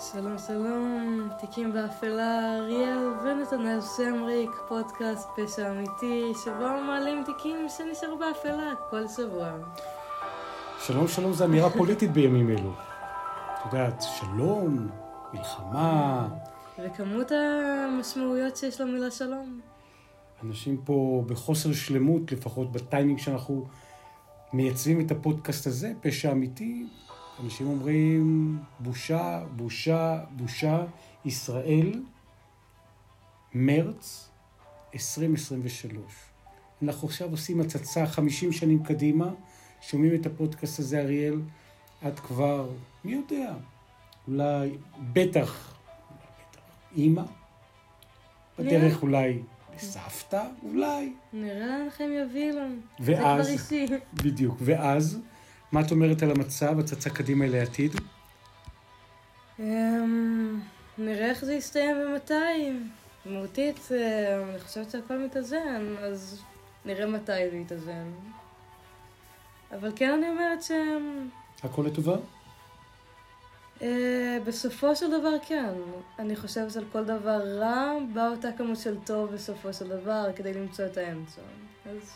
שלום שלום, תיקים באפלה, אריאל ונתנאל סמריק, פודקאסט פשע אמיתי, שבו מעלים תיקים שנשארו באפלה כל שבוע. שלום שלום זה אמירה פוליטית בימים אלו. את יודעת, שלום, מלחמה, וכמות המשמעויות שיש למילה שלום. אנשים פה בחוסר שלמות, לפחות בטיימינג שאנחנו מייצבים את הפודקאסט הזה, פשע אמיתי. אנשים אומרים, בושה, בושה, בושה, ישראל, מרץ 2023. אנחנו עכשיו עושים הצצה 50 שנים קדימה, שומעים את הפודקאסט הזה, אריאל, את כבר, מי יודע, אולי, בטח, בטח, אימא, בדרך. אולי לסבתא, אולי, נראה לכם יובילו. ואז- זה כבר אישי. בדיוק. ואז, מה את אומרת על המצב, הצצה קדימה לעתיד? אמ, נראה איך זה יסתיים ומתי. מהותית, אה, אני חושבת שהכל מתאזן, אז נראה מתי זה יתאזן. אבל כן אני אומרת ש... הכל לטובה? אה, בסופו של דבר כן. אני חושבת שעל כל דבר רע באה אותה כמות של טוב בסופו של דבר כדי למצוא את האמצע. אז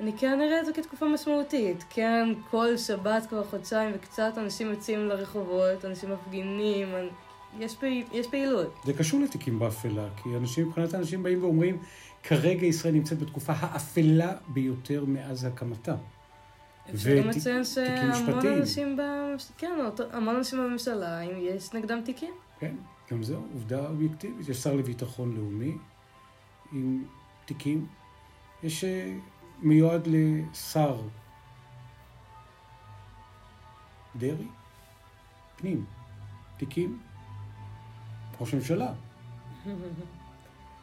אני כן אראה את זה כתקופה משמעותית. כן, כל שבת כבר חודשיים וקצת אנשים יוצאים לרחובות, אנשים מפגינים, יש, פעיל, יש פעילות. זה קשור לתיקים באפלה, כי אנשים, מבחינת האנשים באים ואומרים, כרגע ישראל נמצאת בתקופה האפלה ביותר מאז הקמתה. אפשר גם לציין שהמון. אנשים, במש... כן, המון אנשים בממשלה, אם יש נגדם תיקים. כן, גם זו עובדה אובייקטיבית. יש שר לביטחון לאומי עם תיקים. יש אה, מיועד לשר דרעי, פנים, תיקים, ראש ממשלה,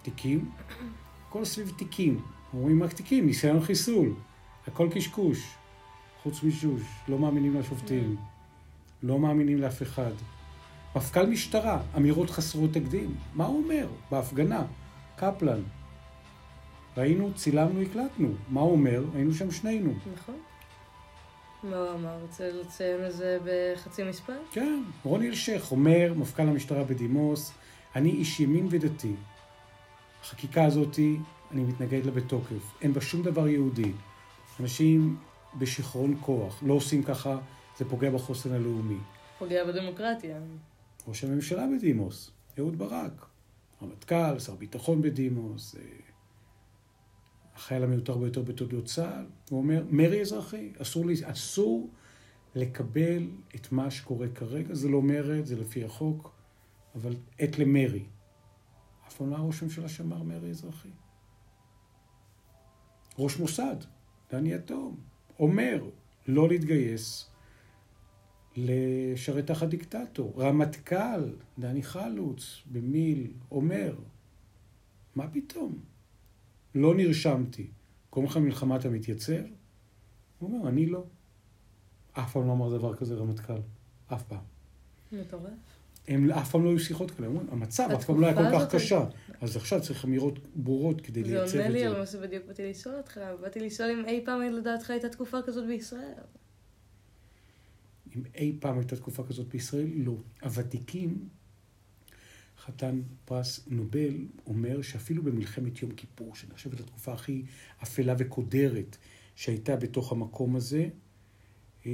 תיקים, הכל סביב תיקים. אומרים רק תיקים, ניסיון חיסול, הכל קשקוש, חוץ משוש, לא מאמינים לשופטים, לא מאמינים לאף אחד. מפכ"ל משטרה, אמירות חסרות תקדים. מה הוא אומר בהפגנה? קפלן. ראינו, צילמנו, הקלטנו. מה הוא אומר? היינו שם שנינו. נכון. מה הוא אמר? רוצה לציין את זה בחצי משפט? כן, רוני אלשיך אומר, מפכ"ל המשטרה בדימוס, אני איש ימין ודתי. החקיקה הזאת, אני מתנגד לה בתוקף. אין בה שום דבר יהודי. אנשים בשיכרון כוח, לא עושים ככה, זה פוגע בחוסן הלאומי. פוגע בדמוקרטיה. ראש הממשלה בדימוס, אהוד ברק, רמטכ"ל, שר ביטחון בדימוס, אה, החייל המיותר ביותר בתולדות צה"ל, הוא אומר, מרי אזרחי, אסור, לי, אסור לקבל את מה שקורה כרגע, זה לא מרד, זה לפי החוק, אבל עת למרי. אף פעם לא ראש ממשלה שאמר מרי אזרחי. ראש מוסד, דני יתום, אומר לא להתגייס לשרת תחת דיקטטור. רמטכ"ל, דני חלוץ, במיל, אומר, מה פתאום? לא נרשמתי. קוראים לך מלחמה אתה מתייצב? הוא אומר, אני לא. אף פעם לא אמר דבר כזה רמטכ"ל. אף פעם. מטורף. הם אף פעם לא היו שיחות כאלה, אומרים, המצב אף פעם לא היה כל כך קשה. אז עכשיו צריך אמירות ברורות כדי זה לייצב עונה את לי זה. על מה שבדיוק באתי לשאול אותך. באתי לשאול אם אי פעם לדעתך הייתה תקופה כזאת בישראל. אם אי פעם הייתה תקופה כזאת בישראל, לא. הוותיקים, חתן פרס נובל, אומר שאפילו במלחמת יום כיפור, שנחשבת לתקופה הכי אפלה וקודרת שהייתה בתוך המקום הזה, אה,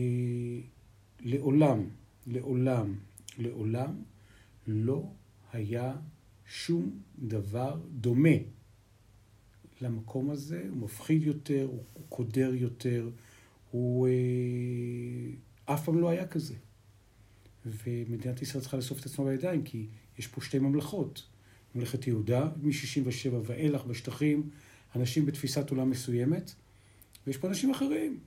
לעולם, לעולם, לעולם לא היה שום דבר דומה למקום הזה. הוא מפחיד יותר, הוא קודר יותר, הוא... אה, אף פעם לא היה כזה. ומדינת ישראל צריכה לאסוף את עצמה בידיים, כי יש פה שתי ממלכות. ממלכת יהודה, מ-67' ואילך בשטחים, אנשים בתפיסת עולם מסוימת, ויש פה אנשים אחרים,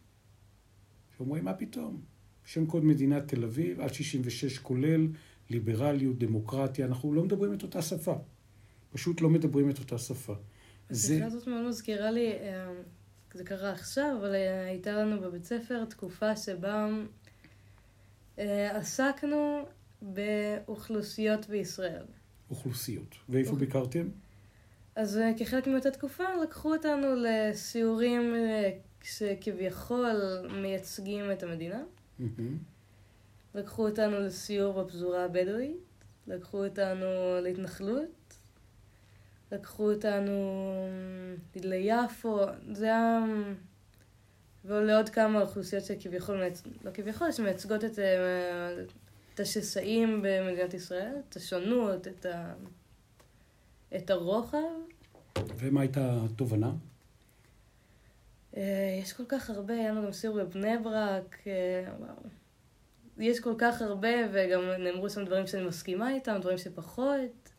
שאומרים, מה פתאום? שם קוד מדינת תל אביב, עד 66 כולל, ליברליות, דמוקרטיה, אנחנו לא מדברים את אותה שפה. פשוט לא מדברים את אותה שפה. זה... השיחה הזאת מאוד מזכירה לי, אה, זה קרה עכשיו, אבל אה, הייתה לנו בבית ספר תקופה שבה אה, עסקנו באוכלוסיות בישראל. אוכלוסיות. ואיפה אוקיי. ביקרתם? אז אה, כחלק מאותה תקופה לקחו אותנו לסיורים אה, שכביכול מייצגים את המדינה. לקחו אותנו לסיור בפזורה הבדואית, לקחו אותנו להתנחלות, לקחו אותנו ליפו, זה היה... ולעוד כמה אוכלוסיות שכביכול, לא כביכול, שמייצגות את, אה, את השסעים במדינת ישראל, את השונות, את, ה, את הרוחב. ומה הייתה התובנה? אה, יש כל כך הרבה, היה לנו גם סיור בבני ברק, אה, יש כל כך הרבה, וגם נאמרו שם דברים שאני מסכימה איתם, דברים שפחות.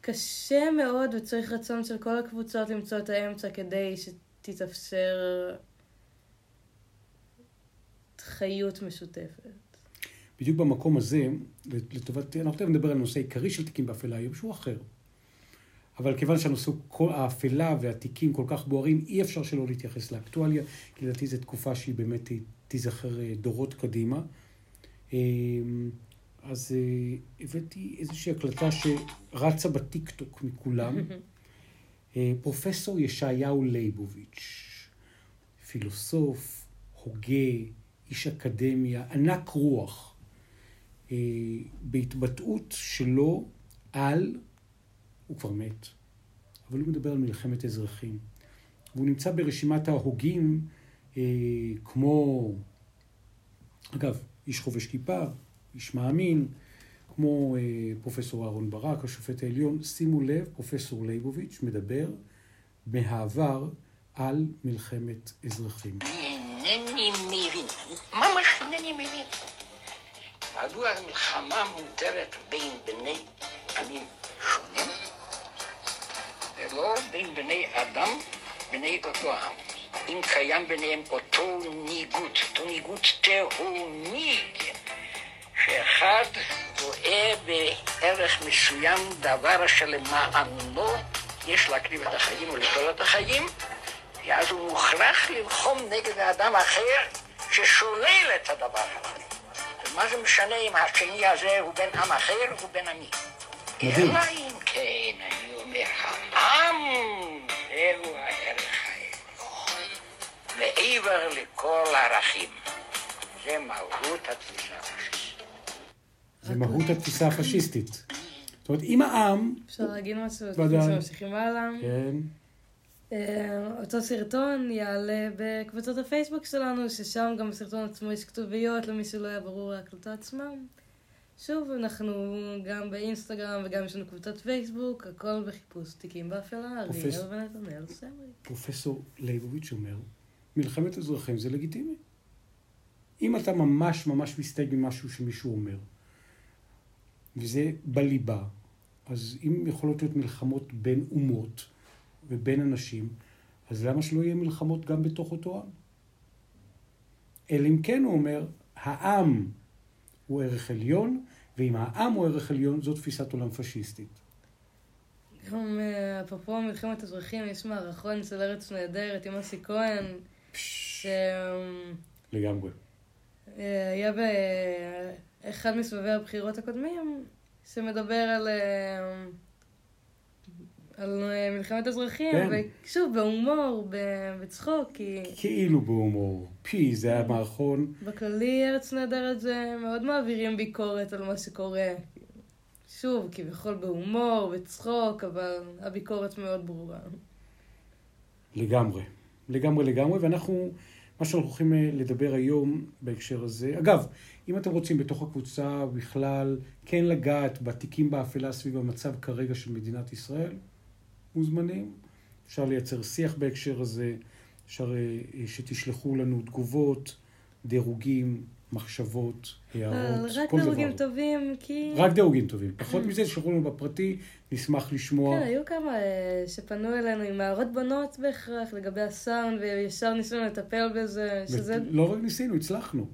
קשה מאוד וצריך רצון של כל הקבוצות למצוא את האמצע כדי שתתאפשר חיות משותפת. בדיוק במקום הזה, לטובת, אנחנו תכף נדבר על נושא עיקרי של תיקים באפלה היום, שהוא אחר. אבל כיוון שהנושא, כל האפלה והתיקים כל כך בוערים, אי אפשר שלא להתייחס לאקטואליה, כי לדעתי זו תקופה שהיא באמת תיזכר אה, דורות קדימה. אה, אז אה, הבאתי איזושהי הקלטה שרצה בטיקטוק מכולם. פרופסור ישעיהו ליבוביץ', פילוסוף, הוגה, איש אקדמיה, ענק רוח, בהתבטאות שלו על, הוא כבר מת, אבל הוא מדבר על מלחמת אזרחים. והוא נמצא ברשימת ההוגים אה, כמו, אגב, איש חובש כיפה, איש מאמין, כמו אה, פרופסור אהרן ברק, השופט העליון. שימו לב, פרופסור ליבוביץ' מדבר מהעבר על מלחמת אזרחים. אינני מבין, ממש אינני מבין. מדוע המלחמה מותרת בין בני עמים שונים, ולא בין בני אדם, בני אותו עם. אם קיים ביניהם אותו ניגוד, אותו ניגוד תהומי, שאחד רואה בערך מסוים דבר שלמענו יש להקריב את החיים ולטול את החיים, ואז הוא מוכרח ללחום נגד האדם אחר ששולל את הדבר הזה. ומה זה משנה אם השני הזה הוא בן עם אחר או בן עמי? אלא אם כן, אני אומר, העם זהו הערך מעבר לכל הערכים. זה מהות התפיסה הפשיסטית. זה מהות התפיסה הפשיסטית. זאת אומרת, אם העם... אפשר להגיד משהו? ודאי. שממשיכים הלאה. כן. אה, אותו סרטון יעלה בקבוצות הפייסבוק שלנו, ששם גם בסרטון עצמו יש כתוביות למי שלא היה ברור ההקלטה עצמם. שוב, אנחנו גם באינסטגרם וגם יש לנו קבוצת פייסבוק, הכל בחיפוש תיקים באפלה, אריאל ונתנאל סמרי. פרופסור ליבוביץ' אומר, מלחמת אזרחים זה לגיטימי. אם אתה ממש ממש מסתייג ממשהו שמישהו אומר, וזה בליבה, אז אם יכולות להיות מלחמות בין אומות ובין אנשים, אז למה שלא יהיה מלחמות גם בתוך אותו עם? אלא אם כן הוא אומר, העם הוא ערך עליון, ואם העם הוא ערך עליון, זו תפיסת עולם פשיסטית. גם אה, אפרופו מלחמת אזרחים, יש מערכון של ארץ נהדרת עם אסי כהן, ש... לגמרי. אה, היה באחד מסבבי הבחירות הקודמים, שמדבר על, אה, על אה, מלחמת אזרחים, כן. ושוב, בהומור, בצחוק, כי... כאילו בהומור. פי, זה היה מערכון. בכללי, ארץ נהדרת זה מאוד מעבירים ביקורת על מה שקורה. שוב, כביכול בהומור, בצחוק, אבל הביקורת מאוד ברורה. לגמרי. לגמרי לגמרי, ואנחנו, מה שאנחנו הולכים אה, לדבר היום בהקשר הזה, אגב, אם אתם רוצים בתוך הקבוצה בכלל כן לגעת בתיקים באפלה סביב המצב כרגע של מדינת ישראל, מוזמנים. אפשר לייצר שיח בהקשר הזה, אפשר אה, אה, שתשלחו לנו תגובות, דירוגים, מחשבות, הערות, רק כל דבר. רק דירוגים טובים, כי... רק דירוגים טובים. פחות מזה, תשלחו לנו בפרטי, נשמח לשמוע. כן, היו כמה אה, שפנו אלינו עם הערות בנות בהכרח לגבי הסאונד, וישר ניסינו לטפל בזה, שזה... לא רק ניסינו, הצלחנו.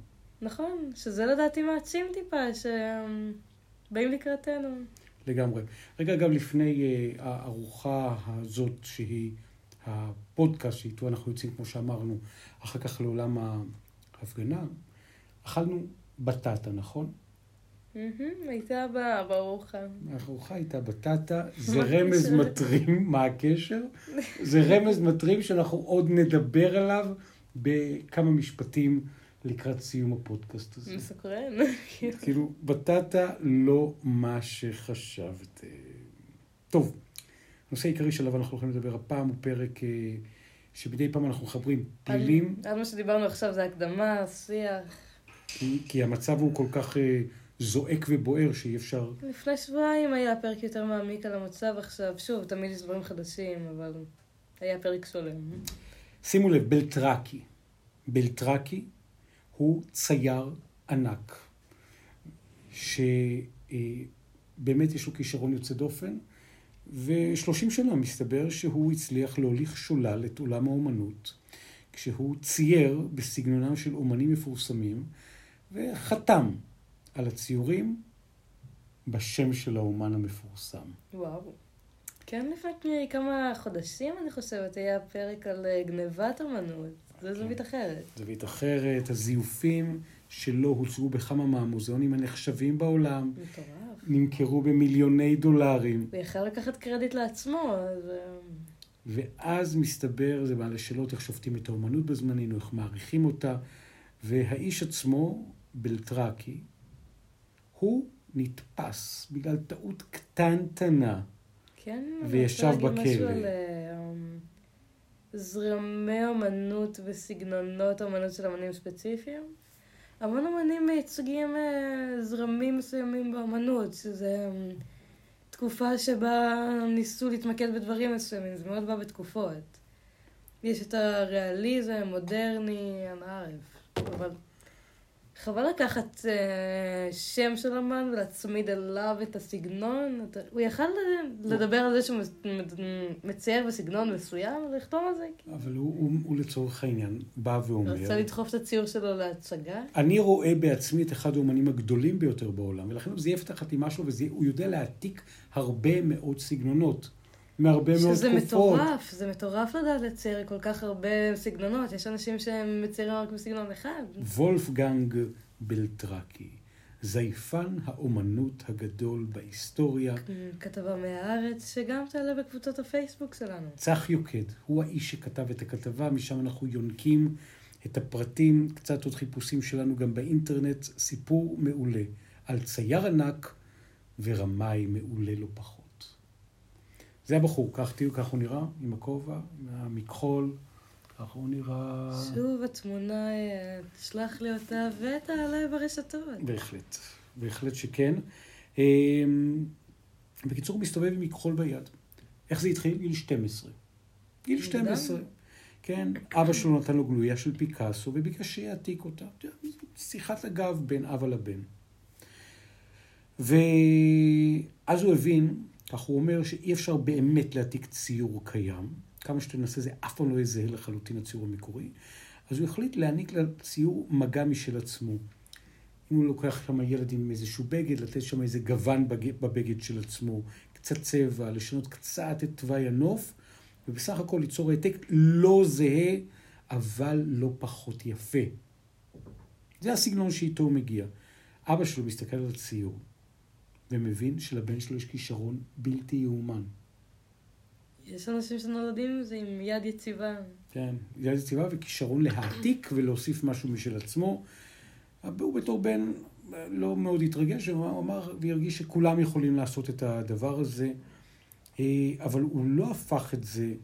נכון, שזה לדעתי מעצים טיפה, שבאים לקראתנו. לגמרי. רגע, אגב, לפני uh, הארוחה הזאת, שהיא הפודקאסט שאיתו אנחנו יוצאים, כמו שאמרנו, אחר כך לעולם ההפגנה, אכלנו בטטה, נכון? הייתה בארוחה. הארוחה הייתה בטטה, זה רמז מטרים, מה הקשר? זה רמז מטרים שאנחנו עוד נדבר עליו בכמה משפטים לקראת סיום הפודקאסט הזה. מסקרן. כאילו, בטטה לא מה שחשבת. טוב, הנושא העיקרי שעליו אנחנו הולכים לדבר הפעם הוא פרק אה, שמדי פעם אנחנו מחברים פילים, על מה שדיברנו עכשיו זה הקדמה, שיח. כי, כי המצב הוא כל כך אה, זועק ובוער שאי אפשר... לפני שבועיים היה פרק יותר מעמיק על המצב עכשיו. שוב, תמיד יש דברים חדשים, אבל היה פרק שלם. שימו לב, בלטרקי. בלטרקי הוא צייר ענק, שבאמת יש לו כישרון יוצא דופן, ושלושים שנה מסתבר שהוא הצליח להוליך שולל את עולם האומנות, כשהוא צייר בסגנונם של אומנים מפורסמים, וחתם על הציורים בשם של האומן המפורסם. וואו. כן, לפני כמה חודשים, אני חושבת, היה פרק על אה, גנבת אמנות. כן. זווית אחרת. זווית אחרת, הזיופים שלו הוצגו בכמה מהמוזיאונים הנחשבים בעולם, מטורף. נמכרו במיליוני דולרים, הוא יכל לקחת קרדיט לעצמו, אז... אה, ואז מסתבר, זה מעלה שאלות איך שופטים את האומנות בזמננו, איך מעריכים אותה, והאיש עצמו, בלטרקי, הוא נתפס בגלל טעות קטנטנה. כן, וישב להגיד משהו בכלא. על אה, אמ, זרמי אומנות וסגנונות אומנות של אמנים ספציפיים. המון אמנים מייצגים אה, זרמים מסוימים באומנות, שזה אמ, תקופה שבה ניסו להתמקד בדברים מסוימים, זה מאוד בא בתקופות. יש את הריאליזם, מודרני, אנא ערף, אבל חבל לקחת אה, שם של אמן ולהצמיד אליו את הסגנון. הוא יכל לדבר על זה שהוא מצייר בסגנון מסוים ולכתוב על זה. אבל הוא, הוא, הוא לצורך העניין בא ואומר, רצה לדחוף את הציור שלו להצגה. אני רואה בעצמי את אחד האומנים הגדולים ביותר בעולם, ולכן הוא זייף את החתימה שלו, והוא יודע להעתיק הרבה מאוד סגנונות, מהרבה מאוד שזה תקופות. מטורף, זה מטורף לדעת לצייר כל כך הרבה סגנונות. יש אנשים שהם מציירים רק בסגנון אחד. וולפגנג בלטרקי, זייפן האומנות הגדול בהיסטוריה. כתבה מהארץ, שגם תעלה בקבוצות הפייסבוק שלנו. צח יוקד, הוא האיש שכתב את הכתבה, משם אנחנו יונקים את הפרטים, קצת עוד חיפושים שלנו גם באינטרנט, סיפור מעולה על צייר ענק ורמאי מעולה לא פחות. זה הבחור, כך תראו, כך הוא נראה, עם הכובע, עם המכחול, ככה הוא נראה... שוב התמונה, אה, תשלח לי אותה ותעלה ברשתות. בהחלט, בהחלט שכן. אמ, בקיצור, הוא מסתובב עם מכחול ביד. איך זה התחיל? גיל 12. גיל מוקדם. 12. כן, אבא שלו נתן לו גלויה של פיקאסו וביקש שיעתיק אותה. שיחת אגב בין אבא לבן. ואז הוא הבין, כך הוא אומר, שאי אפשר באמת להעתיק ציור קיים. כמה שתנסה זה אף פעם לא יהיה זהה לחלוטין לציור המקורי. אז הוא החליט להעניק לציור מגע משל עצמו. אם הוא לוקח שם ילד עם איזשהו בגד, לתת שם איזה גוון בג- בבגד של עצמו, קצת צבע, לשנות קצת את תוואי הנוף, ובסך הכל ליצור העתק לא זהה, אבל לא פחות יפה. זה הסגנון שאיתו הוא מגיע. אבא שלו מסתכל על הציור, ומבין שלבן שלו יש כישרון בלתי יאומן. יש אנשים שנולדים עם זה עם יד יציבה. כן, יד יציבה וכישרון להעתיק ולהוסיף משהו משל עצמו. הוא בתור בן לא מאוד התרגש, הוא אמר והרגיש שכולם יכולים לעשות את הדבר הזה, אה, אבל הוא לא הפך את זה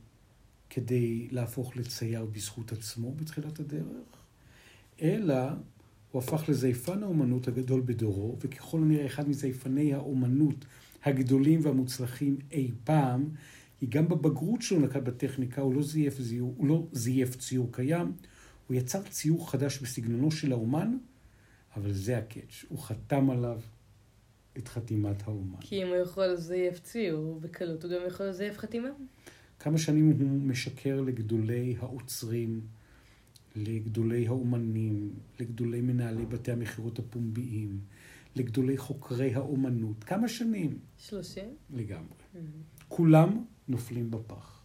כדי להפוך לצייר בזכות עצמו בתחילת הדרך, אלא הוא הפך לזייפן האומנות הגדול בדורו, וככל הנראה אחד מזייפני האומנות הגדולים והמוצלחים אי פעם, כי גם בבגרות שלו נקט בטכניקה, הוא לא זייף, זיור, הוא לא זייף ציור קיים, הוא יצר ציור חדש בסגנונו של האומן, אבל זה הקאץ', הוא חתם עליו את חתימת האומן. כי אם הוא יכול לזייף ציור בקלות, הוא גם יכול לזייף חתימה. כמה שנים הוא משקר לגדולי האוצרים, לגדולי האומנים, לגדולי מנהלי בתי המכירות הפומביים, לגדולי חוקרי האומנות. כמה שנים? שלושים? לגמרי. כולם נופלים בפח.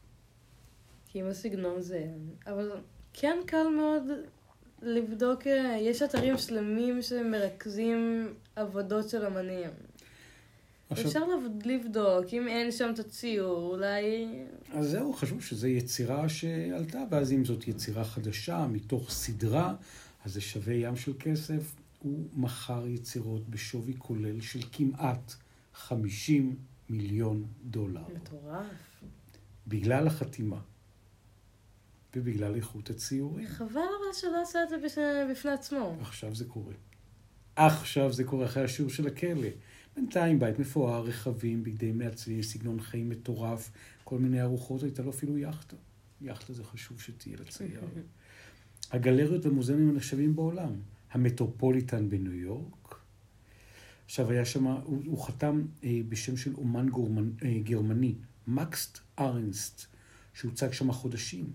כי אם הסגנון זה... אבל כן קל מאוד לבדוק, אה, יש אתרים שלמים שמרכזים עבודות של אמנים. עכשיו, אפשר לב- לבדוק, אם אין שם את הציור, אולי... אז זהו, חשוב שזו יצירה שעלתה, ואז אם זאת יצירה חדשה, מתוך סדרה, אז זה שווה ים של כסף. הוא מכר יצירות בשווי כולל של כמעט 50 מיליון דולר. מטורף. בגלל החתימה. ובגלל איכות הציורים. חבל אבל שלא עשה את זה בפני עצמו. עכשיו זה קורה. עכשיו זה קורה אחרי השיעור של הכלא. בינתיים בית מפואר, רכבים, בגדי מעצבים, סגנון חיים מטורף, כל מיני ארוחות, הייתה לו אפילו יאכטה. יאכטה זה חשוב שתהיה לצייר. הגלריות והמוזיאונים הנחשבים בעולם. המטרופוליטן בניו יורק. עכשיו היה שם, הוא, הוא חתם אה, בשם של אומן גורמנ, אה, גרמני, מקסט ארנסט, שהוצג שם חודשים.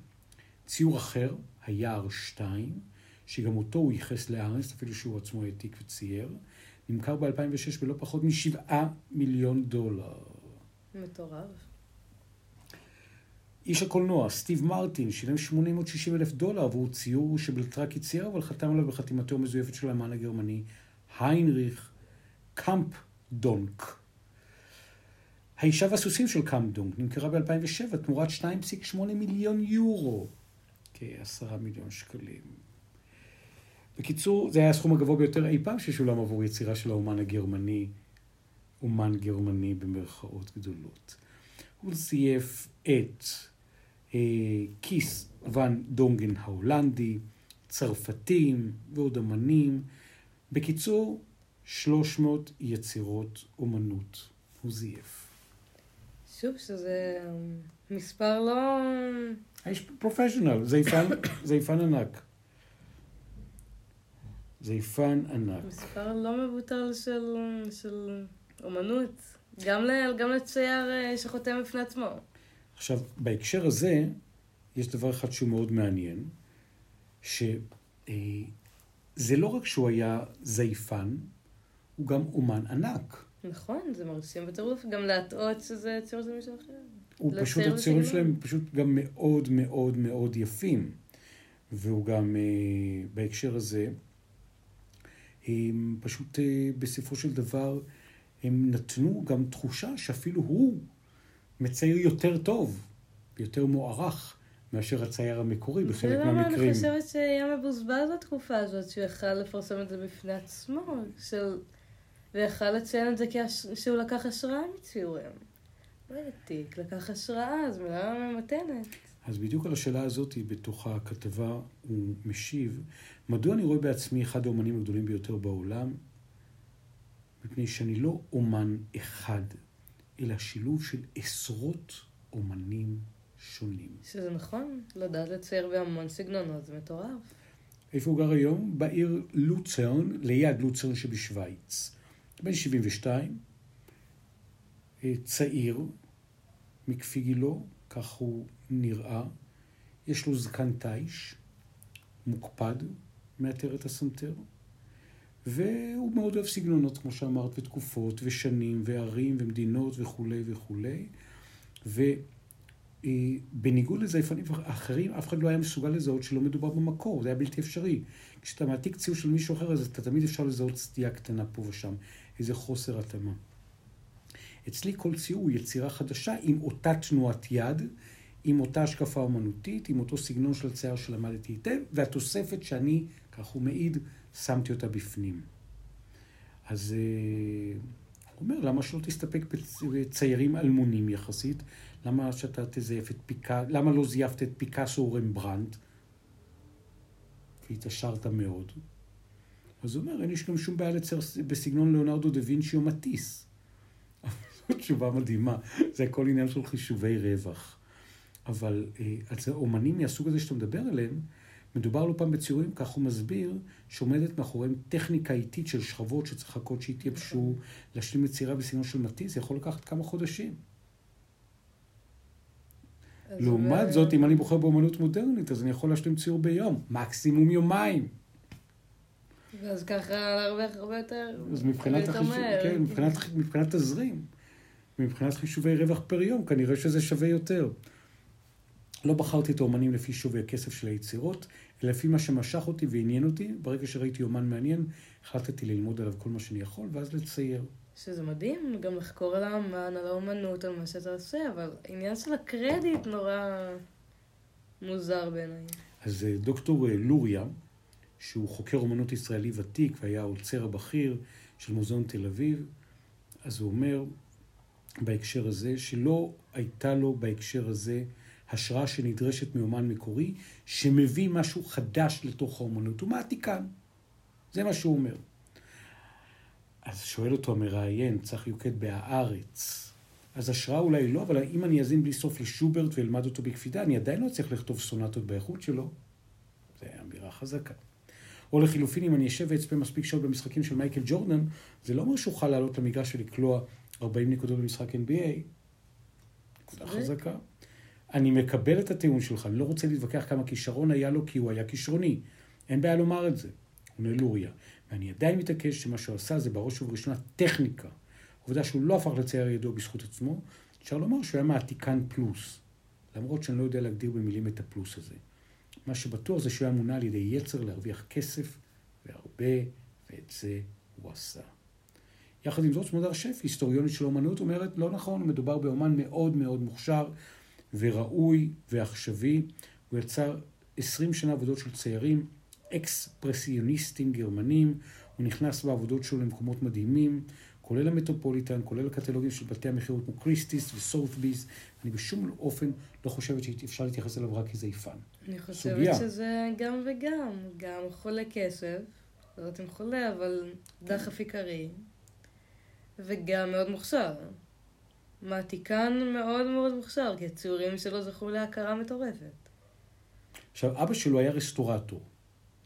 ציור אחר, היער 2, שגם אותו הוא ייחס לארנסט, אפילו שהוא עצמו העתיק וצייר, נמכר ב-2006 בלא פחות משבעה מיליון דולר. מטורף. איש הקולנוע, סטיב מרטין, שילם 860 אלף דולר עבור ציור שבלטרקי צייר, אבל חתם עליו בחתימתו המזויפת של האמן הגרמני, היינריך קמפנדונק. האישה והסוסים של קמפנדונק נמכרה ב-2007 תמורת 2.8 מיליון יורו, כעשרה מיליון שקלים. בקיצור, זה היה הסכום הגבוה ביותר אי פעם ששולם עבור יצירה של האומן הגרמני, אומן גרמני במרכאות גדולות. הוא זייף את אה, כיס ואן דונגן ההולנדי, צרפתים ועוד אמנים. בקיצור, 300 יצירות אומנות הוא זייף. שוב, שזה מספר לא... האיש פרופשיונל, זייפן, זייפן ענק. זייפן ענק. מספר לא מבוטל של, של אומנות. גם, ל, גם לצייר אה, שחותם בפני עצמו. עכשיו, בהקשר הזה, יש דבר אחד שהוא מאוד מעניין, שזה לא רק שהוא היה זייפן, הוא גם אומן ענק. נכון, זה מרשים בטירוף, גם להטעות שזה ציור של מישהו אחר. הוא פשוט, הציורים שלהם פשוט גם מאוד מאוד מאוד יפים. והוא גם, בהקשר הזה, הם פשוט בסופו של דבר, הם נתנו גם תחושה שאפילו הוא מצייר יותר טוב, יותר מוערך, מאשר הצייר המקורי בחלק מהמקרים. אני חושבת שהיה מבוזבז בתקופה הזאת, שהוא יכל לפרסם את זה בפני עצמו, של... ויכל לציין את זה שהוא לקח השראה מציורים. לא העתיק, לקח השראה, זו מילה ממתנת. אז בדיוק על השאלה הזאת, בתוך הכתבה, הוא משיב, מדוע אני רואה בעצמי אחד האומנים הגדולים ביותר בעולם? מפני שאני לא אומן אחד, אלא שילוב של עשרות אומנים שונים. שזה נכון, לדעת לצייר בהמון סגנונות, זה מטורף. איפה הוא גר היום? בעיר לוצרן, ליד לוצרן שבשוויץ. בן 72, צעיר, מכפי גילו, כך הוא נראה. יש לו זקן תיש, מוקפד, מאתר את הסנטר. והוא מאוד אוהב סגנונות, כמו שאמרת, ותקופות, ושנים, וערים, ומדינות, וכולי וכולי. ובניגוד לזייפנים אחרים, אף אחד לא היה מסוגל לזהות שלא מדובר במקור, זה היה בלתי אפשרי. כשאתה מעתיק ציור של מישהו אחר, אז אתה תמיד אפשר לזהות סטייה קטנה פה ושם, איזה חוסר התאמה. אצלי כל ציור הוא יצירה חדשה עם אותה תנועת יד, עם אותה השקפה אומנותית, עם אותו סגנון של הצייר שלמדתי היטב, והתוספת שאני, כך הוא מעיד, שמתי אותה בפנים. אז הוא אומר, למה שלא תסתפק בציירים אלמונים יחסית? למה שאתה תזייף את פיקאסו, למה לא זייפת את פיקאסו או רמברנט? והתעשרת מאוד. אז הוא אומר, אין לי גם שום בעיה לצייר בסגנון ליאונרדו דה וינצ'י או מטיס. זו תשובה מדהימה, זה הכל עניין של חישובי רווח. אבל אז אומנים מהסוג הזה שאתה מדבר עליהם, מדובר לא פעם בציורים, כך הוא מסביר, שעומדת מאחוריהם טכניקה איטית של שכבות שצריך לחכות שיתייבשו, להשלים יצירה בסגנון של מטיס, זה יכול לקחת כמה חודשים. לעומת זאת, אם אני בוחר באומנות מודרנית, אז אני יכול להשלים ציור ביום, מקסימום יומיים. ואז ככה להרוויח הרבה יותר... אז מבחינת החישוב, כן, מבחינת, מבחינת תזרים, מבחינת חישובי רווח פר יום, כנראה שזה שווה יותר. לא בחרתי את האומנים לפי שווי הכסף של היצירות, אלא לפי מה שמשך אותי ועניין אותי. ברגע שראיתי אומן מעניין, החלטתי ללמוד עליו כל מה שאני יכול, ואז לצייר. שזה מדהים, גם לחקור על האמן, על האומנות, על מה שאתה עושה, אבל העניין של הקרדיט נורא מוזר בעיניי. אז דוקטור לוריה, שהוא חוקר אומנות ישראלי ותיק והיה האוצר הבכיר של מוזיאון תל אביב, אז הוא אומר בהקשר הזה, שלא הייתה לו בהקשר הזה השראה שנדרשת מאומן מקורי, שמביא משהו חדש לתוך האומנות. הוא מעתיקן. זה מה שהוא אומר. אז שואל אותו המראיין, צחי יוקד בהארץ, אז השראה אולי לא, אבל אם אני אזין בלי סוף לשוברט ואלמד אותו בקפידה, אני עדיין לא אצליח לכתוב סונטות באיכות שלו. זו אמירה חזקה. או לחילופין, אם אני אשב ואצפה מספיק שעות במשחקים של מייקל ג'ורדן, זה לא אומר שאוכל לעלות למגרש ולקלוע 40 נקודות במשחק NBA. נקודה חזקה. אני מקבל את הטיעון שלך, אני לא רוצה להתווכח כמה כישרון היה לו, כי הוא היה כישרוני. אין בעיה לומר את זה. עונה לוריה. ואני עדיין מתעקש שמה שהוא עשה זה בראש ובראשונה טכניקה. עובדה שהוא לא הפך לצייר ידוע בזכות עצמו, אפשר לומר שהוא היה מעתיקן פלוס. למרות שאני לא יודע להגדיר במילים את הפלוס הזה. מה שבטוח זה שהוא היה מונע על ידי יצר להרוויח כסף, והרבה, ואת זה הוא עשה. יחד עם זאת, סמודר שף, היסטוריונית של אומנות, אומרת, לא נכון, מדובר באומן מאוד מאוד מוכשר וראוי ועכשווי. הוא יצר 20 שנה עבודות של ציירים אקספרסיוניסטים גרמנים, הוא נכנס בעבודות שלו למקומות מדהימים, כולל המטרופוליטן, כולל הקטלוגים של בתי המכירות כמו קריסטיס וסות'ביס. אני בשום אופן לא חושבת שאפשר להתייחס אליו רק כזייפן. אני חושבת סוגיה. שזה גם וגם, גם חולה כסף, לא יודעת אם חולה, אבל דחף עיקרי, וגם מאוד מוכשר. מעתיקן מאוד מאוד מוכשר, כי הציורים שלו זכו להכרה מטורפת. עכשיו, אבא שלו היה רסטורטור.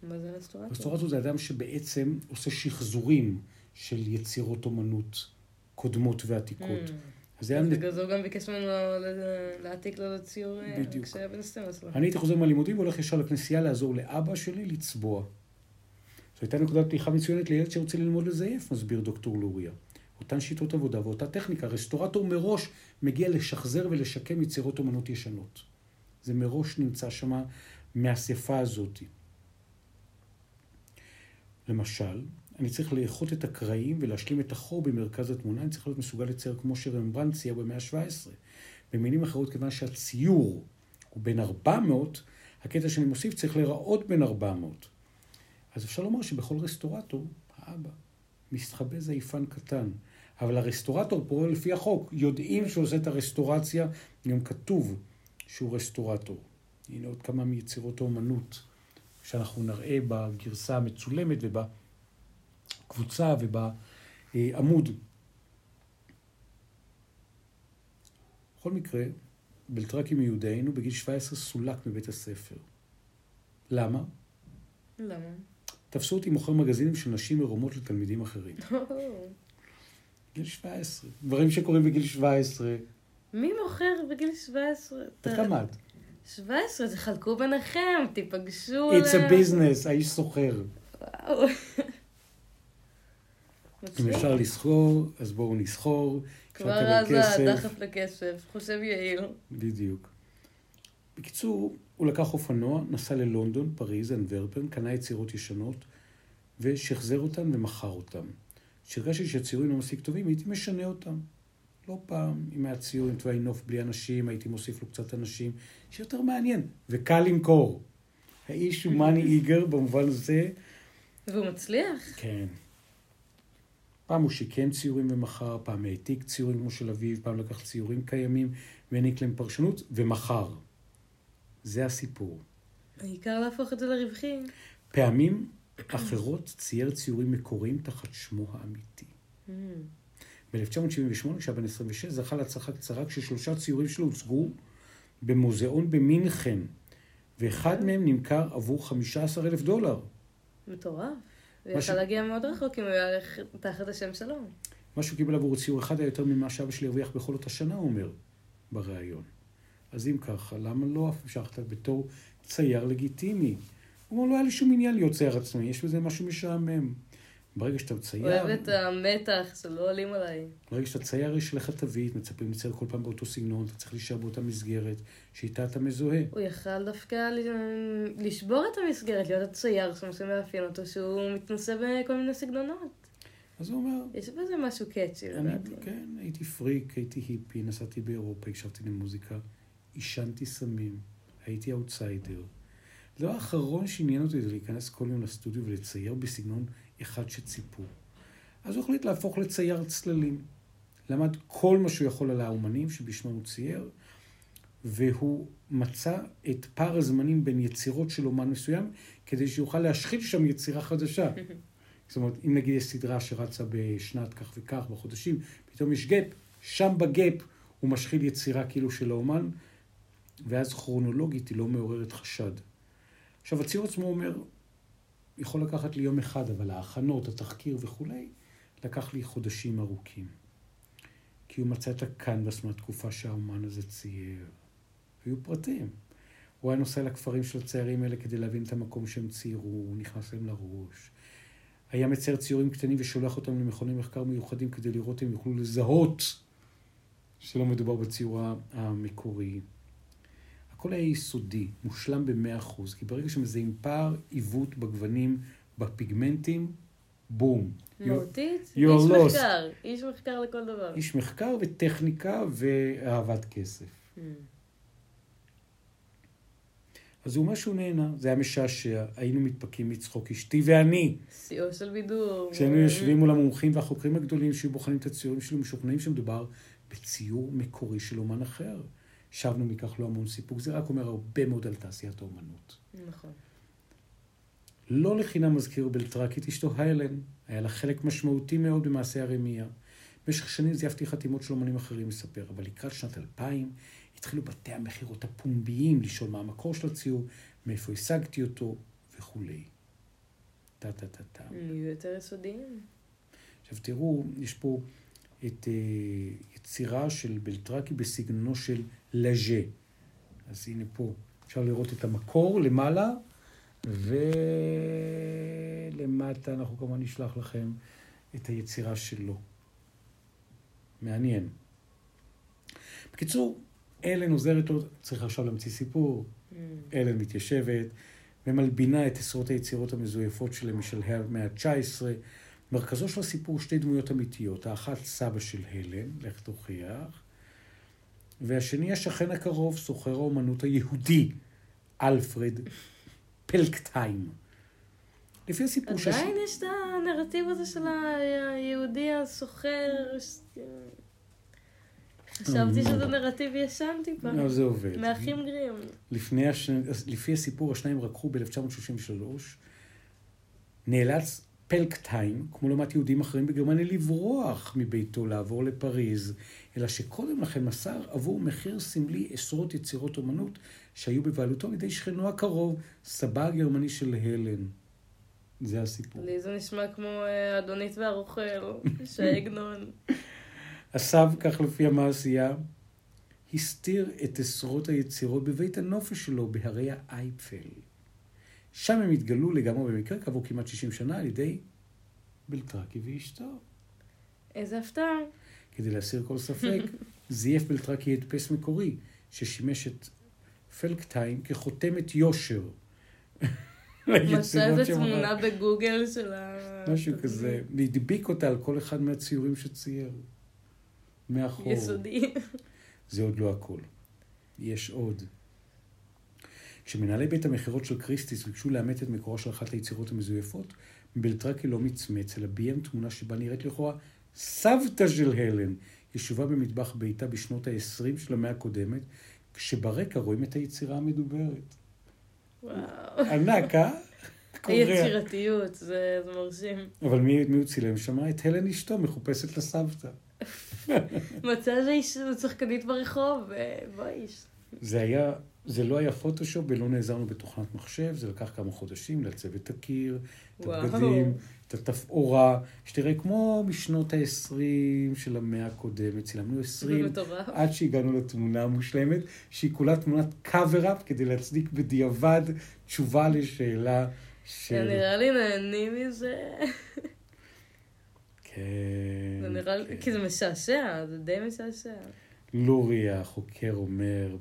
מה זה רסטורטור? רסטורטור זה אדם שבעצם עושה שחזורים של יצירות אומנות קודמות ועתיקות. אממ. אז זה היה... בגלל זה הוא גם ביקש ממנו להעתיק לו לציור אה, כשהיה בן 12. אני הייתי חוזר מהלימודים והולך ישר לכנסייה לעזור לאבא שלי לצבוע. זו הייתה נקודת פתיחה מצוינת לילד שרוצה ללמוד לזייף, מסביר דוקטור לוריה. אותן שיטות עבודה ואותה טכניקה. רסטורטור מראש מגיע לשחזר ולשקם יצירות אומנות ישנות. זה מראש נמצא שמה מהאספה הזאת. למשל, אני צריך לאחות את הקרעים ולהשלים את החור במרכז התמונה, אני צריך להיות מסוגל לצייר כמו שרמברנד צייר במאה ה-17. במילים אחרות, כיוון שהציור הוא בן 400, הקטע שאני מוסיף צריך להיראות בן 400. אז אפשר לומר שבכל רסטורטור, האבא, מתחבא זייפן קטן. אבל הרסטורטור פועל לפי החוק. יודעים שהוא עושה את הרסטורציה, גם כתוב שהוא רסטורטור. הנה עוד כמה מיצירות האומנות שאנחנו נראה בגרסה המצולמת ובקבוצה ובעמוד. בכל מקרה, בלטרקי מיודענו בגיל 17 סולק מבית הספר. למה? למה? תפסו אותי מוכר מגזינים של נשים עירומות לתלמידים אחרים. גיל 17. דברים שקורים בגיל 17. מי מוכר בגיל 17? בת כמה את? 17, תחלקו ביניכם, תיפגשו. It's a business, האיש סוחר. וואו. אם אפשר לסחור, אז בואו נסחור. כבר אז הדחף לכסף, חושב יעיל. בדיוק. בקיצור, הוא לקח אופנוע, נסע ללונדון, פריז, אנוורפן, קנה יצירות ישנות, ושחזר אותן ומכר אותן. כשהרגשתי שהציורים לא מספיק טובים, הייתי משנה אותם. לא פעם, אם היה ציור עם תוואי נוף בלי אנשים, הייתי מוסיף לו קצת אנשים, שיותר מעניין, וקל למכור. האיש הוא מאני איגר במובן הזה. והוא מצליח. כן. פעם הוא שיקם ציורים ומכר, פעם העתיק ציורים כמו של אביו, פעם לקח ציורים קיימים והעניק להם פרשנות, ומכר. זה הסיפור. העיקר להפוך את זה לרווחי. פעמים אחרות צייר ציורים מקוריים תחת שמו האמיתי. Mm. ב-1978, כשהיה בן 26, זכה להצלחה קצרה כששלושה ציורים שלו הוצגו במוזיאון במינכן, ואחד. מהם נמכר עבור 15 אלף דולר. מטורף. הוא יכל להגיע מאוד רחוק אם הוא היה תחת השם שלו. מה שהוא קיבל עבור ציור אחד היה יותר ממה שאבא שלי הרוויח בכל אותה שנה, הוא אומר, בריאיון. אז אם ככה, למה לא המשכת בתור צייר לגיטימי? הוא אומר, לא היה לי שום עניין להיות צייר עצמי, יש בזה משהו משעמם. ברגע שאתה צייר... אוהב את המתח שלא עולים עליי. ברגע שאתה צייר, יש לך תווית, מצפים לצייר כל פעם באותו סגנון, אתה צריך להישאר באותה מסגרת, שאיתה אתה מזוהה. הוא יכל דווקא לשבור את המסגרת, להיות הצייר שמה שמאפיין אותו, שהוא מתנסה בכל מיני סגנונות. אז הוא אומר... יש בזה משהו catchy, לדעתי. כן, הייתי פריק, הייתי היפי, נסעתי באירופה, הקשבתי למוזיקה, עישנתי סמים, הייתי אאוטסיידר. הדבר האחרון שעניין אותי זה להיכנס כל יום לסטודיו ולצייר בסגנון אחד שציפו. אז הוא החליט להפוך לצייר צללים. למד כל מה שהוא יכול על האומנים שבשמם הוא צייר, והוא מצא את פער הזמנים בין יצירות של אומן מסוים, כדי שיוכל להשחיל שם יצירה חדשה. זאת אומרת, אם נגיד יש סדרה שרצה בשנת כך וכך, בחודשים, פתאום יש gap, שם ב gap הוא משחיל יצירה כאילו של האומן, ואז כרונולוגית היא לא מעוררת חשד. עכשיו, הציור עצמו אומר, יכול לקחת לי יום אחד, אבל ההכנות, התחקיר וכולי, לקח לי חודשים ארוכים. כי הוא מצא את הקנבס מהתקופה שהאומן הזה צייר. היו פרטים. הוא היה נוסע לכפרים של הציירים האלה כדי להבין את המקום שהם ציירו, הוא נכנס להם לראש. היה מצייר ציורים קטנים ושולח אותם למכוני מחקר מיוחדים כדי לראות אם יוכלו לזהות שלא מדובר בציור המקורי. הכל היה יסודי, מושלם במאה אחוז, כי ברגע שמזהים פער, עיוות בגוונים, בפיגמנטים, בום. מהותית, איש lost. מחקר, איש מחקר לכל דבר. איש מחקר וטכניקה ואהבת כסף. Mm. אז הוא אומר שהוא נהנה, זה היה משעשע, היינו מתפקים מצחוק, אשתי ואני. שיאו של בידור. כשהיינו יושבים מול המומחים והחוקרים הגדולים שהיו בוחנים את הציורים שלו, משוכנעים שמדובר בציור מקורי של אומן אחר. שבנו מכך לא המון סיפוק, זה רק אומר הרבה מאוד על תעשיית האומנות. נכון. לא לחינם מזכיר בלטרק את אשתו היילן, היה לה חלק משמעותי מאוד במעשה הרמייה. במשך שנים זייפתי חתימות של אומנים אחרים, מספר, אבל לקראת שנת 2000 התחילו בתי המכירות הפומביים לשאול מה המקור של הציור, מאיפה השגתי אותו וכולי. טה טה טה טה. יותר יסודיים. עכשיו תראו, יש פה את אה, יצירה של בלטרקי בסגנונו של לז'ה. אז הנה פה, אפשר לראות את המקור למעלה, ולמטה אנחנו כמובן נשלח לכם את היצירה שלו. מעניין. בקיצור, אלן עוזרת לו, צריך עכשיו להמציא סיפור. Mm. אלן מתיישבת ומלבינה את עשרות היצירות המזויפות שלהם משלהי המאה ה-19. מרכזו של הסיפור שתי דמויות אמיתיות, האחת סבא של הלן, לך תוכיח, והשני השכן הקרוב, סוחר האומנות היהודי, אלפרד פלקטיים. לפי הסיפור של... עדיין יש את הנרטיב הזה של היהודי הסוחר. ש- חשבתי שזה נרטיב ישן טיפה. לא, זה עובד. מהאחים גרים. לפני הש... לפי הסיפור, השניים רקחו ב-1933. נאלץ פלקטיים, כמו לעומת יהודים אחרים בגרמניה, לברוח מביתו, לעבור לפריז, אלא שקודם לכן מסר עבור מחיר סמלי עשרות יצירות אומנות שהיו בבעלותו על ידי שכנו הקרוב, סבא הגרמני של הלן. זה הסיפור. לי זה נשמע כמו אה, אדונית והרוכל, שעגנון. הסב, כך לפי המעשייה, הסתיר את עשרות היצירות בבית הנופש שלו בהרי האייפל. שם הם התגלו לגמרי במקרה כעבור כמעט 60 שנה על ידי בלטרקי ואשתו. איזה הפתעה. כדי להסיר כל ספק, זייף בלטרקי הדפס מקורי, ששימש את פלקטיים כחותמת יושר. מצא איזה תמונה. בגוגל של ה... משהו כזה, והדביק אותה על כל אחד מהציורים שצייר. מאחור. יסודי. זה עוד לא הכל. יש עוד. כשמנהלי בית המכירות של קריסטיס ביקשו לאמת את מקורה של אחת היצירות המזויפות, בלטרקי לא מצמץ, אלא ביים תמונה שבה נראית לכאורה סבתא של הלן, ישובה במטבח ביתה בשנות ה-20 של המאה הקודמת, כשברקע רואים את היצירה המדוברת. וואו. ענק, אה? היצירתיות, זה זה מרשים. אבל מי, מי הוא צילם שם? את הלן אשתו, מחופשת לסבתא. מצא איזה איש, שחקנית ברחוב, אה, בוא איש. זה היה, זה לא היה פוטושופ ולא נעזרנו בתוכנת מחשב, זה לקח כמה חודשים לעצב את הקיר, את. הבגדים, את התפאורה, שתראה כמו בשנות ה-20 של המאה הקודמת, צילמנו זה 20 מטורף. עד שהגענו לתמונה המושלמת, שהיא כולה תמונת cover-up כדי להצדיק בדיעבד תשובה לשאלה של... נראה לי נהנים מזה. כן. זה נראה לי, כן. כי זה משעשע, זה די משעשע. לורי החוקר אומר,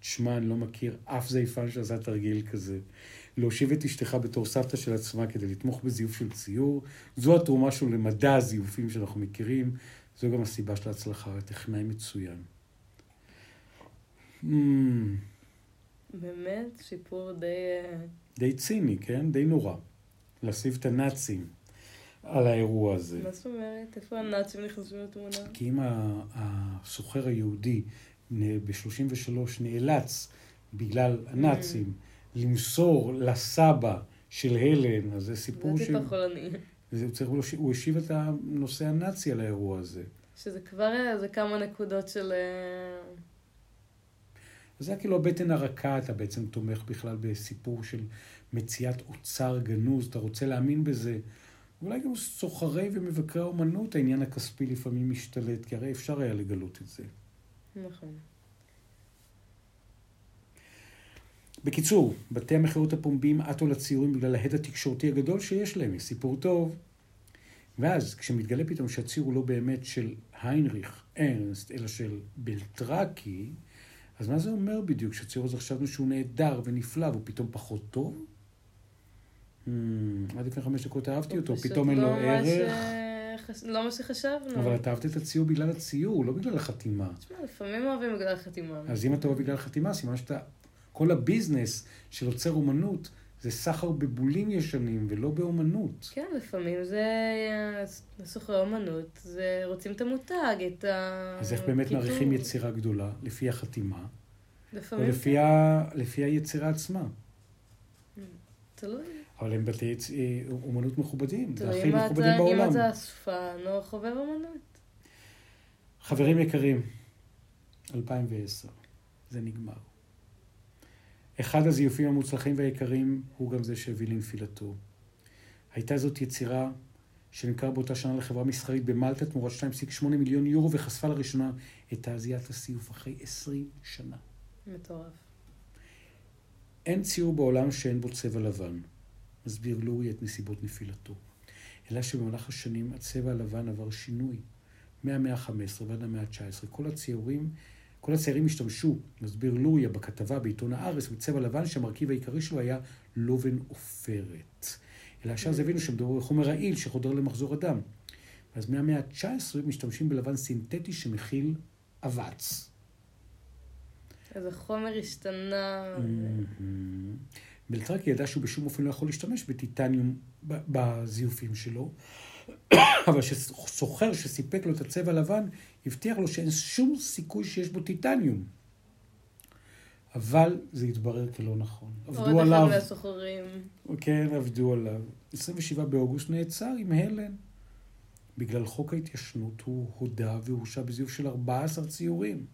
תשמע, אני לא מכיר אף זייפן שעשה תרגיל כזה. להושיב את אשתך בתור סבתא של עצמה כדי לתמוך בזיוף של ציור, זו התרומה שלו למדע הזיופים שאנחנו מכירים, זו גם הסיבה של ההצלחה, טכנאי מצוין. Mm. באמת, שיפור די... אה, די ציני, כן? די נורא. להוסיף את הנאצים על האירוע הזה. מה זאת אומרת? איפה הנאצים נכנסו לתמונה? כי אם הסוחר היהודי ב-33 נאלץ בגלל הנאצים למסור לסבא של הלן, אז זה זה סיפור ש... טיפה חולני. זה- הוא השיב את הנושא הנאצי על האירוע הזה. שזה כבר אה, זה כמה נקודות של... אה, אז זה היה כאילו הבטן הרכה, אתה בעצם תומך בכלל בסיפור של מציאת אוצר גנוז, אתה רוצה להאמין בזה. אולי גם סוחרי ומבקרי האומנות, העניין הכספי לפעמים משתלט, כי הרי אפשר היה לגלות את זה. נכון. בקיצור, בתי המכירות הפומביים עטו לציורים בגלל ההד התקשורתי הגדול שיש להם, יש סיפור טוב. ואז, כשמתגלה פתאום שהציור הוא לא באמת של היינריך ארנסט, אלא של בלטרקי, אז מה זה אומר בדיוק? שהציור הזה חשבנו שהוא נהדר ונפלא, והוא פתאום פחות טוב? Hmm, עד לפני חמש דקות אהבתי אותו, פתאום אין לו ערך. שחש- לא מה שחשבנו. אבל אתה אהבת את הציור בגלל הציור, לא בגלל החתימה. תשמע, לפעמים אוהבים בגלל החתימה. אז אם אתה אוהב בגלל חתימה, סימן שאתה... כל הביזנס של עוצר אומנות זה סחר בבולים ישנים ולא באומנות. כן, לפעמים זה אה, סוחרי אומנות, זה רוצים את המותג, את ה... אז איך באמת. מעריכים יצירה גדולה? לפי החתימה, לפעמים לפי, ה... לפי היצירה עצמה. תלוי. אבל הם בתי. אה, אומנות מכובדים, זה הכי אם אתה- מכובדים אם בעולם. אתה אספן או חובב אומנות. חברים יקרים, 2010, זה נגמר. אחד הזיופים המוצלחים והיקרים הוא גם זה שהביא לנפילתו. הייתה זאת יצירה שנמכר באותה שנה לחברה מסחרית במלטה תמורת 2.8 מיליון יורו וחשפה לראשונה את תעשיית הסיוף אחרי 20 שנה. מטורף. אין ציור בעולם שאין בו צבע לבן. מסביר לורי את נסיבות נפילתו. אלא שבמהלך השנים הצבע הלבן עבר שינוי. מהמאה ה-15 ועד המאה ה-19, כל הציורים, כל הציירים השתמשו, מסביר לוריה בכתבה בעיתון הארץ, בצבע לבן שהמרכיב העיקרי שלו היה לובן עופרת. אלא שאז הבינו שמדובר בחומר רעיל שחודר למחזור הדם. אז מהמאה ה-19 משתמשים בלבן סינתטי שמכיל אבץ. אז החומר השתנה. בלטרקי ידע שהוא בשום אופן לא יכול להשתמש בטיטניום בזיופים שלו, אבל שסוחר שסיפק לו את הצבע הלבן, הבטיח לו שאין שום סיכוי שיש בו טיטניום. אבל זה התברר כלא נכון. עבדו עוד אחד עליו, מהסוחרים. כן, עבדו עליו. 27 באוגוסט נעצר עם הלן. בגלל חוק ההתיישנות הוא הודה והורשע בזיוף של 14 ציורים.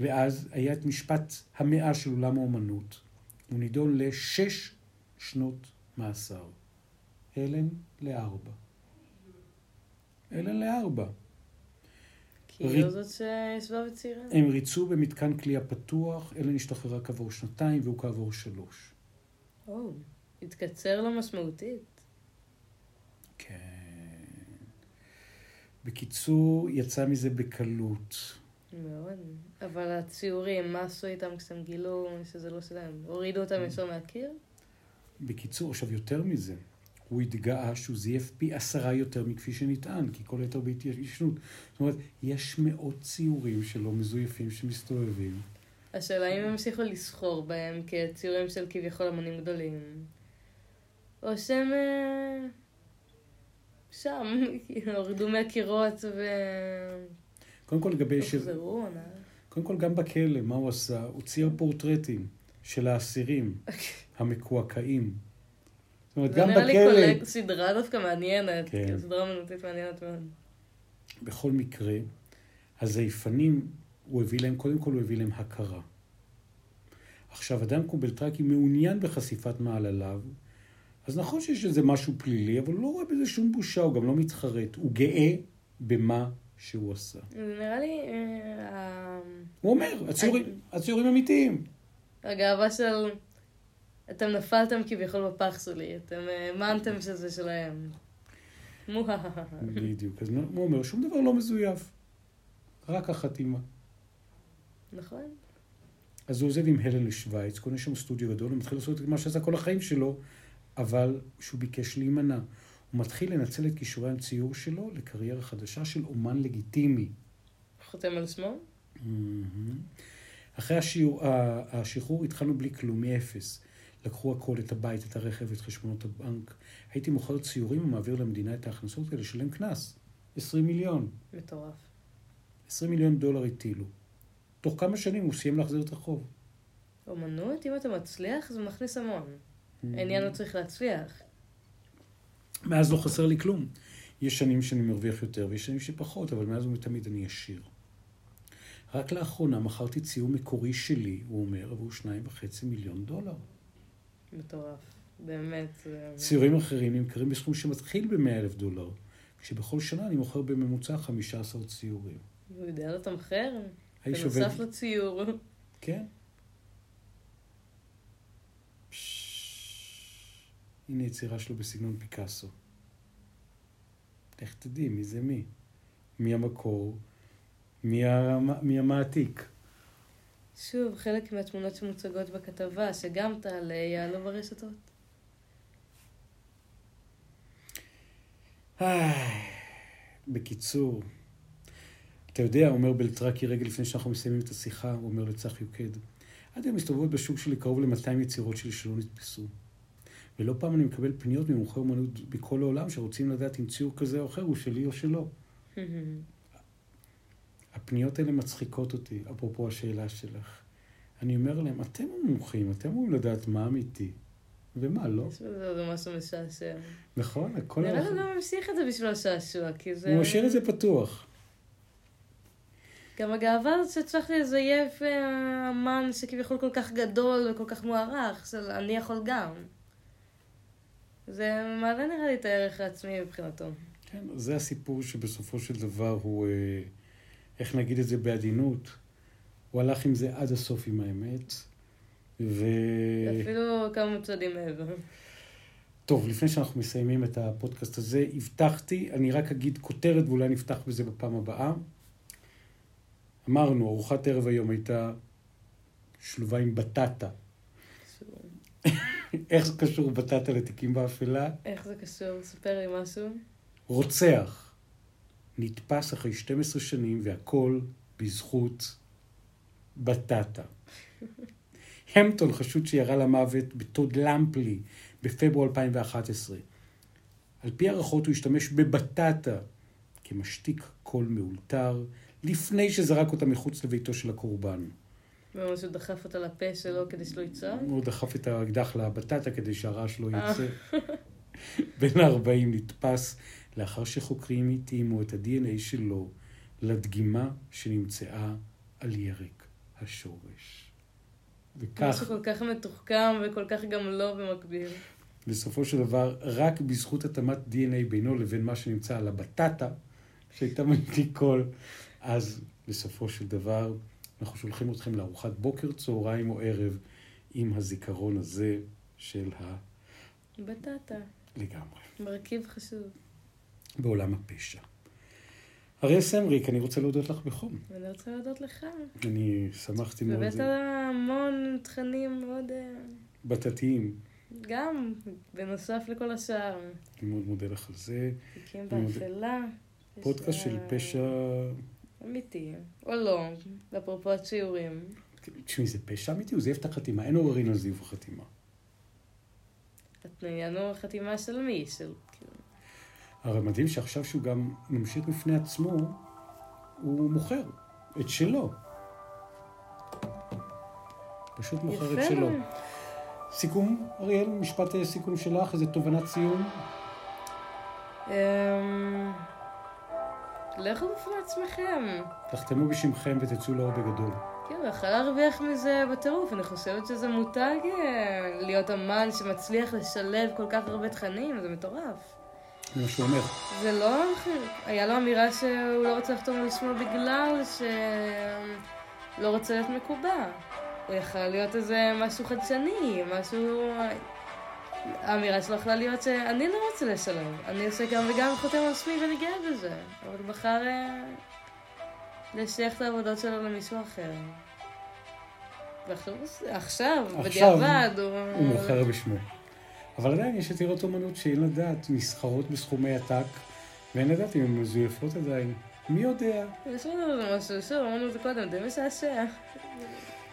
ואז היה את משפט המאה של עולם האומנות. הוא נידון לשש שנות מאסר. הלן לארבע. הלן לארבע. כי ריק- לא זאת שישבה וציירה. הם ריצו במתקן כליאה פתוח, הלן השתחררה כעבור שנתיים והוא כעבור שלוש. או, התקצר לו משמעותית. כן. בקיצור, יצא מזה בקלות. מאוד. אבל הציורים, מה עשו איתם כשהם גילו שזה לא שלהם? הורידו אותם ישר מהקיר? בקיצור, עכשיו יותר מזה, הוא התגאה שהוא זייף פי עשרה יותר מכפי שנטען, כי כל היתר בהתיישנות. זאת אומרת, יש מאות ציורים שלא מזויפים שמסתובבים. השאלה אם הם המשיכו לסחור בהם כציורים של כביכול אמנים גדולים, או שהם אה, שם, כאילו, הורדו מהקירות קודם כל, לגבי... ש... והוחזרו. נא. קודם כל, גם בכלא, מה הוא עשה? הוא צייר פורטרטים של האסירים המקועקעים. זאת אומרת, זה גם נראה לי בכלא... קולק סדרה דווקא מעניינת, כן. כאילו, סדרה אמנותית מעניינת מאוד. בכל מקרה, הזייפנים, הוא הביא להם, קודם כל הוא הביא להם הכרה. עכשיו, אדם כמו בלטרקי מעוניין בחשיפת מעלליו, אז נכון שיש איזה משהו פלילי, אבל הוא לא רואה בזה שום בושה, הוא גם לא מתחרט. הוא גאה במה שהוא עשה. זה נראה לי אה, הוא אומר, הציורים, הציורים אמיתיים. הגאווה של... אתם נפלתם כביכול בפח שלי, אתם האמנתם שזה שלהם. בדיוק. אז הוא אומר, שום דבר לא מזויף, רק החתימה. נכון? אז הוא עוזב עם הלן לשוויץ, קונה שם סטודיו גדול, הוא מתחיל לעשות את מה שעשה כל החיים שלו, אבל שהוא ביקש להימנע. הוא מתחיל לנצל את כישורי הציור שלו לקריירה חדשה של אומן לגיטימי. חותם על שמו? מהמם. אחרי השיעור, השחרור התחלנו בלי כלום, מאפס. לקחו הכל, את הבית, את הרכב, את חשבונות הבנק. הייתי מוכר ציורים ומעביר למדינה את ההכנסות כדי לשלם קנס. 20 מיליון. מטורף. 20 מיליון דולר הטילו. תוך כמה שנים הוא סיים להחזיר את החוב. אומנות, אם אתה מצליח, זה מכניס המון. העניין לא צריך להצליח. מאז לא חסר לי כלום. יש שנים שאני מרוויח יותר ויש שנים שפחות, אבל מאז ומתמיד אני עשיר. רק לאחרונה מכרתי ציור מקורי שלי, הוא אומר, עבור שניים וחצי מיליון דולר. מטורף. באמת. ציורים אחרים נמכרים בסכום שמתחיל ב-100 אלף דולר, כשבכל שנה אני מוכר בממוצע 15 ציורים. הוא יודע לתמחר? בנוסף. לציור. כן. הנה יצירה שלו בסגנון פיקאסו. איך תדעי מי זה מי? מי המקור? מי, המ... מי המעתיק? שוב, חלק מהתמונות שמוצגות בכתבה, שגם תעלה, יעלו ברשתות. בקיצור, אתה יודע, אומר בלטרקי רגע לפני שאנחנו מסיימים את השיחה, הוא אומר לצח יוקד, עד היום מסתובבות בשוק שלי קרוב ל-200 יצירות שלי שלא נתפסו. ולא פעם אני מקבל פניות ממומחי אומנות בכל העולם שרוצים לדעת אם ציור כזה או אחר הוא שלי או שלא. הפניות האלה מצחיקות אותי, אפרופו השאלה שלך. אני אומר להם, אתם המומחים, אתם אמורים לדעת מה אמיתי ומה לא. זה משהו משעשע. נכון, הכל... נראה הלך- לי הוא גם המשיך את זה בשביל השעשוע, כי זה... הוא משאיר את זה פתוח. גם הגאווה הזאת שהצלחתי לזייף אה, אמן שכביכול כל כך גדול וכל כך מוערך, של אני יכול גם. זה מעלה נראה לי את הערך העצמי מבחינתו. כן, זה הסיפור שבסופו של דבר הוא, אה, איך נגיד את זה בעדינות, הוא הלך עם זה עד הסוף עם האמת. ו... אפילו כמה צעדים מעבר. טוב, לפני שאנחנו מסיימים את הפודקאסט הזה, הבטחתי, אני רק אגיד כותרת ואולי נפתח בזה בפעם הבאה. אמרנו, ארוחת ערב היום הייתה שלובה עם בטטה. איך זה קשור בטטה לתיקים באפלה? איך זה קשור? ספר לי משהו. רוצח נתפס אחרי 12 שנים והכל בזכות בטטה. המפטון חשוד שירה למוות בטוד למפלי בפברואר 2011. על פי הערכות הוא השתמש בבטטה כמשתיק קול מאולתר לפני שזרק אותה מחוץ לביתו של הקורבן. ממש הוא דחף אותה לפה שלו כדי שלא יצעק. הוא דחף את האקדח לבטטה כדי שהרעש לא אה. יצא. בן ה-40 נתפס לאחר שחוקרים התאימו את ה-DNA שלו לדגימה שנמצאה על ירק השורש. משהו וכך, כל כך מתוחכם וכל כך גם לא במקביל. בסופו של דבר, רק בזכות התאמת DNA בינו לבין מה שנמצא על הבטטה, שהייתה מנהיג קול, אז בסופו של דבר, אנחנו שולחים אתכם לארוחת בוקר, צהריים או ערב עם הזיכרון הזה של ה... בטטה. לגמרי. מרכיב חשוב. בעולם הפשע. אריאל סמריק, אני רוצה להודות לך בחום. ואני רוצה להודות לך. אני שמחתי מאוד. באמת היה המון תכנים מאוד... אה, בתתיים. גם, בנוסף לכל השאר. אני מאוד מודה לך על זה. תיקים אני באפלה. פודקאסט של פשע... אמיתי. או לא, אפרופו הציורים. תשמעי, זה פשע אמיתי, הוא זייף את החתימה, אין עוררין על זיוף החתימה. התניינו החתימה של מי? של... כאילו, הרי מדהים שעכשיו שהוא גם ממשיך בפני עצמו, הוא מוכר את שלו. פשוט מוכר את יפה. שלו. סיכום, אריאל, משפט סיכום שלך, איזה תובנת סיום? לכו בפני עצמכם. תחתמו בשמכם ותצאו לאור בגדול. כן, הוא יכול להרוויח מזה בטירוף. אני חושבת שזה מותג אה, להיות אמן שמצליח לשלב כל כך הרבה תכנים, זה מטורף. זה מה שהוא אומר. זה לא... היה לו אמירה שהוא לא רוצה לחתום על שמו בגלל שלא רוצה להיות מקובע. הוא יכל להיות איזה משהו חדשני, משהו... האמירה שלו יכלה להיות שאני לא רוצה לשלם. אני עושה גם וגם חותם על שמי ואני גאה בזה. אבל הוא בחר אה, לשייך את העבודות שלו למישהו אחר. ועכשיו, עכשיו, עכשיו בדיעבד, הוא... הוא מוכר בשמו. אבל עדיין יש יצירות אומנות שאין לדעת, נסחרות בסכומי עתק, ואין לדעת אם הן מזויפות עדיין. מי יודע? יש לנו משהו, שוב, אמרנו את זה קודם, די משעשע.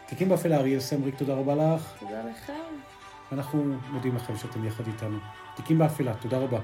תיקים באפלה, אריאל סמריק, תודה רבה לך. תודה לך. אנחנו מודים לכם שאתם יחד איתנו. תיקים באפלה, תודה רבה.